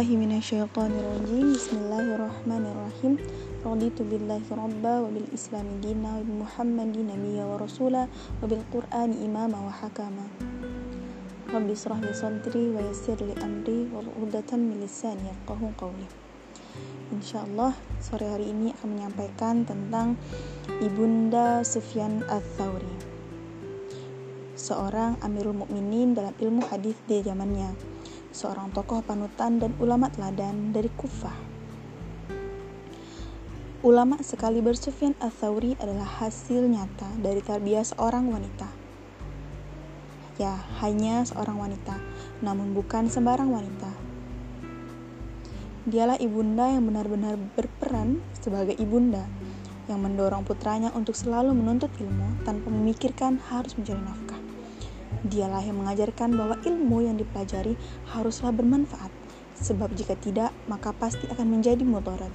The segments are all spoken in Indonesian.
billahi minasyaitonir rajim. Bismillahirrahmanirrahim. Raditu billahi rabba wa bil islami dina wa Muhammadin nabiyya wa rasula wa bil qur'ani imama wa hakama. Rabbi israh li sadri wa yassir li amri wa udatan min lisani yafqahu qawli. Insyaallah sore hari ini akan menyampaikan tentang Ibunda Sufyan Ats-Tsauri. Seorang Amirul Mukminin dalam ilmu hadis di zamannya seorang tokoh panutan dan ulama teladan dari Kufah. Ulama sekali bersufyan Ats-Tsauri adalah hasil nyata dari tarbiyah seorang wanita. Ya, hanya seorang wanita, namun bukan sembarang wanita. Dialah ibunda yang benar-benar berperan sebagai ibunda yang mendorong putranya untuk selalu menuntut ilmu tanpa memikirkan harus mencari nafkah. Dialah yang mengajarkan bahwa ilmu yang dipelajari haruslah bermanfaat, sebab jika tidak, maka pasti akan menjadi mudarat.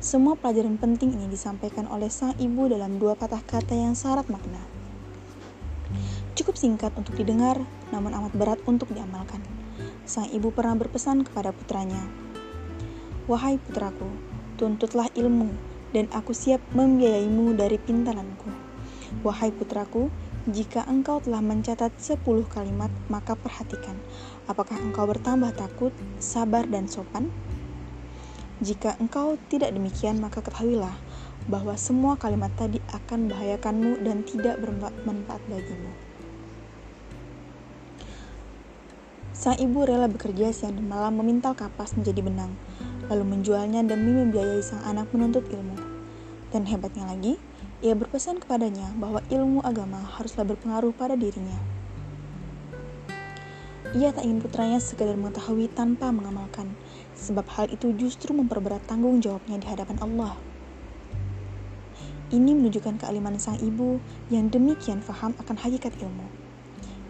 Semua pelajaran penting ini disampaikan oleh sang ibu dalam dua patah kata yang syarat makna. Cukup singkat untuk didengar, namun amat berat untuk diamalkan. Sang ibu pernah berpesan kepada putranya, Wahai putraku, tuntutlah ilmu, dan aku siap membiayaimu dari pintalanku. Wahai putraku, jika engkau telah mencatat 10 kalimat, maka perhatikan, apakah engkau bertambah takut, sabar, dan sopan? Jika engkau tidak demikian, maka ketahuilah bahwa semua kalimat tadi akan membahayakanmu dan tidak bermanfaat bagimu. Sang ibu rela bekerja siang dan malam memintal kapas menjadi benang, lalu menjualnya demi membiayai sang anak menuntut ilmu. Dan hebatnya lagi, ia berpesan kepadanya bahwa ilmu agama haruslah berpengaruh pada dirinya. Ia tak ingin putranya sekadar mengetahui tanpa mengamalkan, sebab hal itu justru memperberat tanggung jawabnya di hadapan Allah. Ini menunjukkan kealiman sang ibu yang demikian faham akan hakikat ilmu.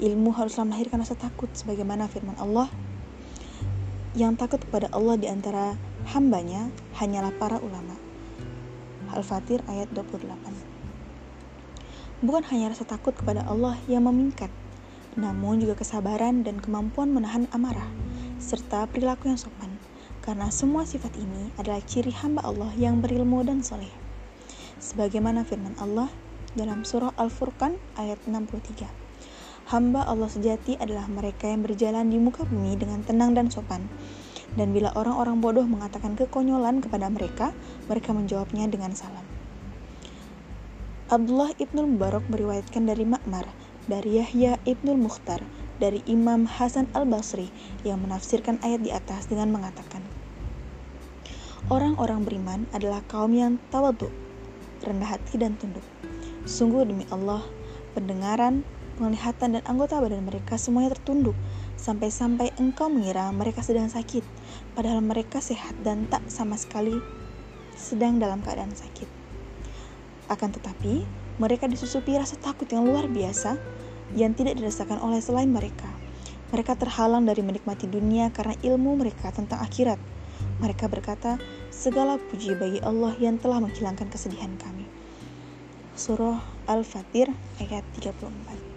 Ilmu haruslah melahirkan rasa takut sebagaimana firman Allah. Yang takut kepada Allah di antara hambanya hanyalah para ulama. Al-Fatir ayat 28. Bukan hanya rasa takut kepada Allah yang memingkat, namun juga kesabaran dan kemampuan menahan amarah, serta perilaku yang sopan, karena semua sifat ini adalah ciri hamba Allah yang berilmu dan soleh. Sebagaimana firman Allah dalam surah Al-Furqan ayat 63. Hamba Allah sejati adalah mereka yang berjalan di muka bumi dengan tenang dan sopan, dan bila orang-orang bodoh mengatakan kekonyolan kepada mereka, mereka menjawabnya dengan salam. Abdullah ibnul Mubarak meriwayatkan dari Makmar, dari Yahya ibnul Mukhtar, dari Imam Hasan al-Basri yang menafsirkan ayat di atas dengan mengatakan, Orang-orang beriman adalah kaum yang tawadu, rendah hati dan tunduk. Sungguh demi Allah, pendengaran, penglihatan dan anggota badan mereka semuanya tertunduk sampai-sampai engkau mengira mereka sedang sakit, padahal mereka sehat dan tak sama sekali sedang dalam keadaan sakit. Akan tetapi, mereka disusupi rasa takut yang luar biasa yang tidak dirasakan oleh selain mereka. Mereka terhalang dari menikmati dunia karena ilmu mereka tentang akhirat. Mereka berkata, segala puji bagi Allah yang telah menghilangkan kesedihan kami. Surah Al-Fatir ayat 34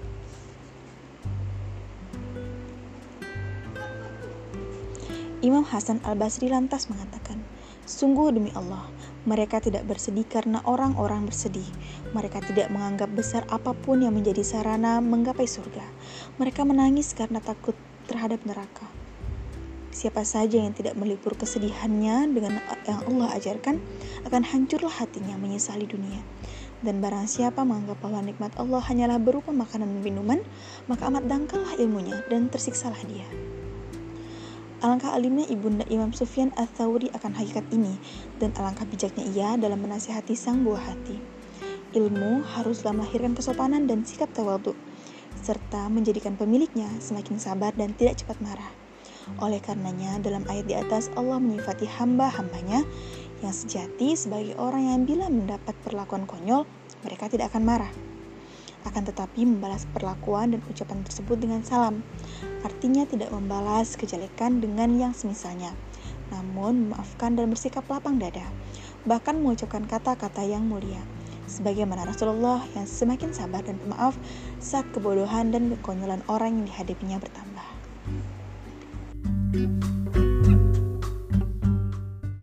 Imam Hasan al-Basri lantas mengatakan, Sungguh demi Allah, mereka tidak bersedih karena orang-orang bersedih. Mereka tidak menganggap besar apa pun yang menjadi sarana menggapai surga. Mereka menangis karena takut terhadap neraka. Siapa saja yang tidak melipur kesedihannya dengan yang Allah ajarkan, akan hancurlah hatinya menyesali dunia. Dan barang siapa menganggap bahwa nikmat Allah hanyalah berupa makanan dan minuman, maka amat dangkallah ilmunya dan tersiksalah dia. Alangkah alimnya ibunda Imam Sufyan Ats-Tsauri akan hakikat ini dan alangkah bijaknya ia dalam menasihati sang buah hati. Ilmu haruslah melahirkan kesopanan dan sikap tawadhu serta menjadikan pemiliknya semakin sabar dan tidak cepat marah. Oleh karenanya, dalam ayat di atas Allah menyifati hamba-hambanya yang sejati sebagai orang yang bila mendapat perlakuan konyol, mereka tidak akan marah akan tetapi membalas perlakuan dan ucapan tersebut dengan salam. Artinya tidak membalas kejelekan dengan yang semisalnya, namun memaafkan dan bersikap lapang dada, bahkan mengucapkan kata-kata yang mulia. Sebagaimana Rasulullah yang semakin sabar dan pemaaf saat kebodohan dan kekonyolan orang yang dihadapinya bertambah. thank you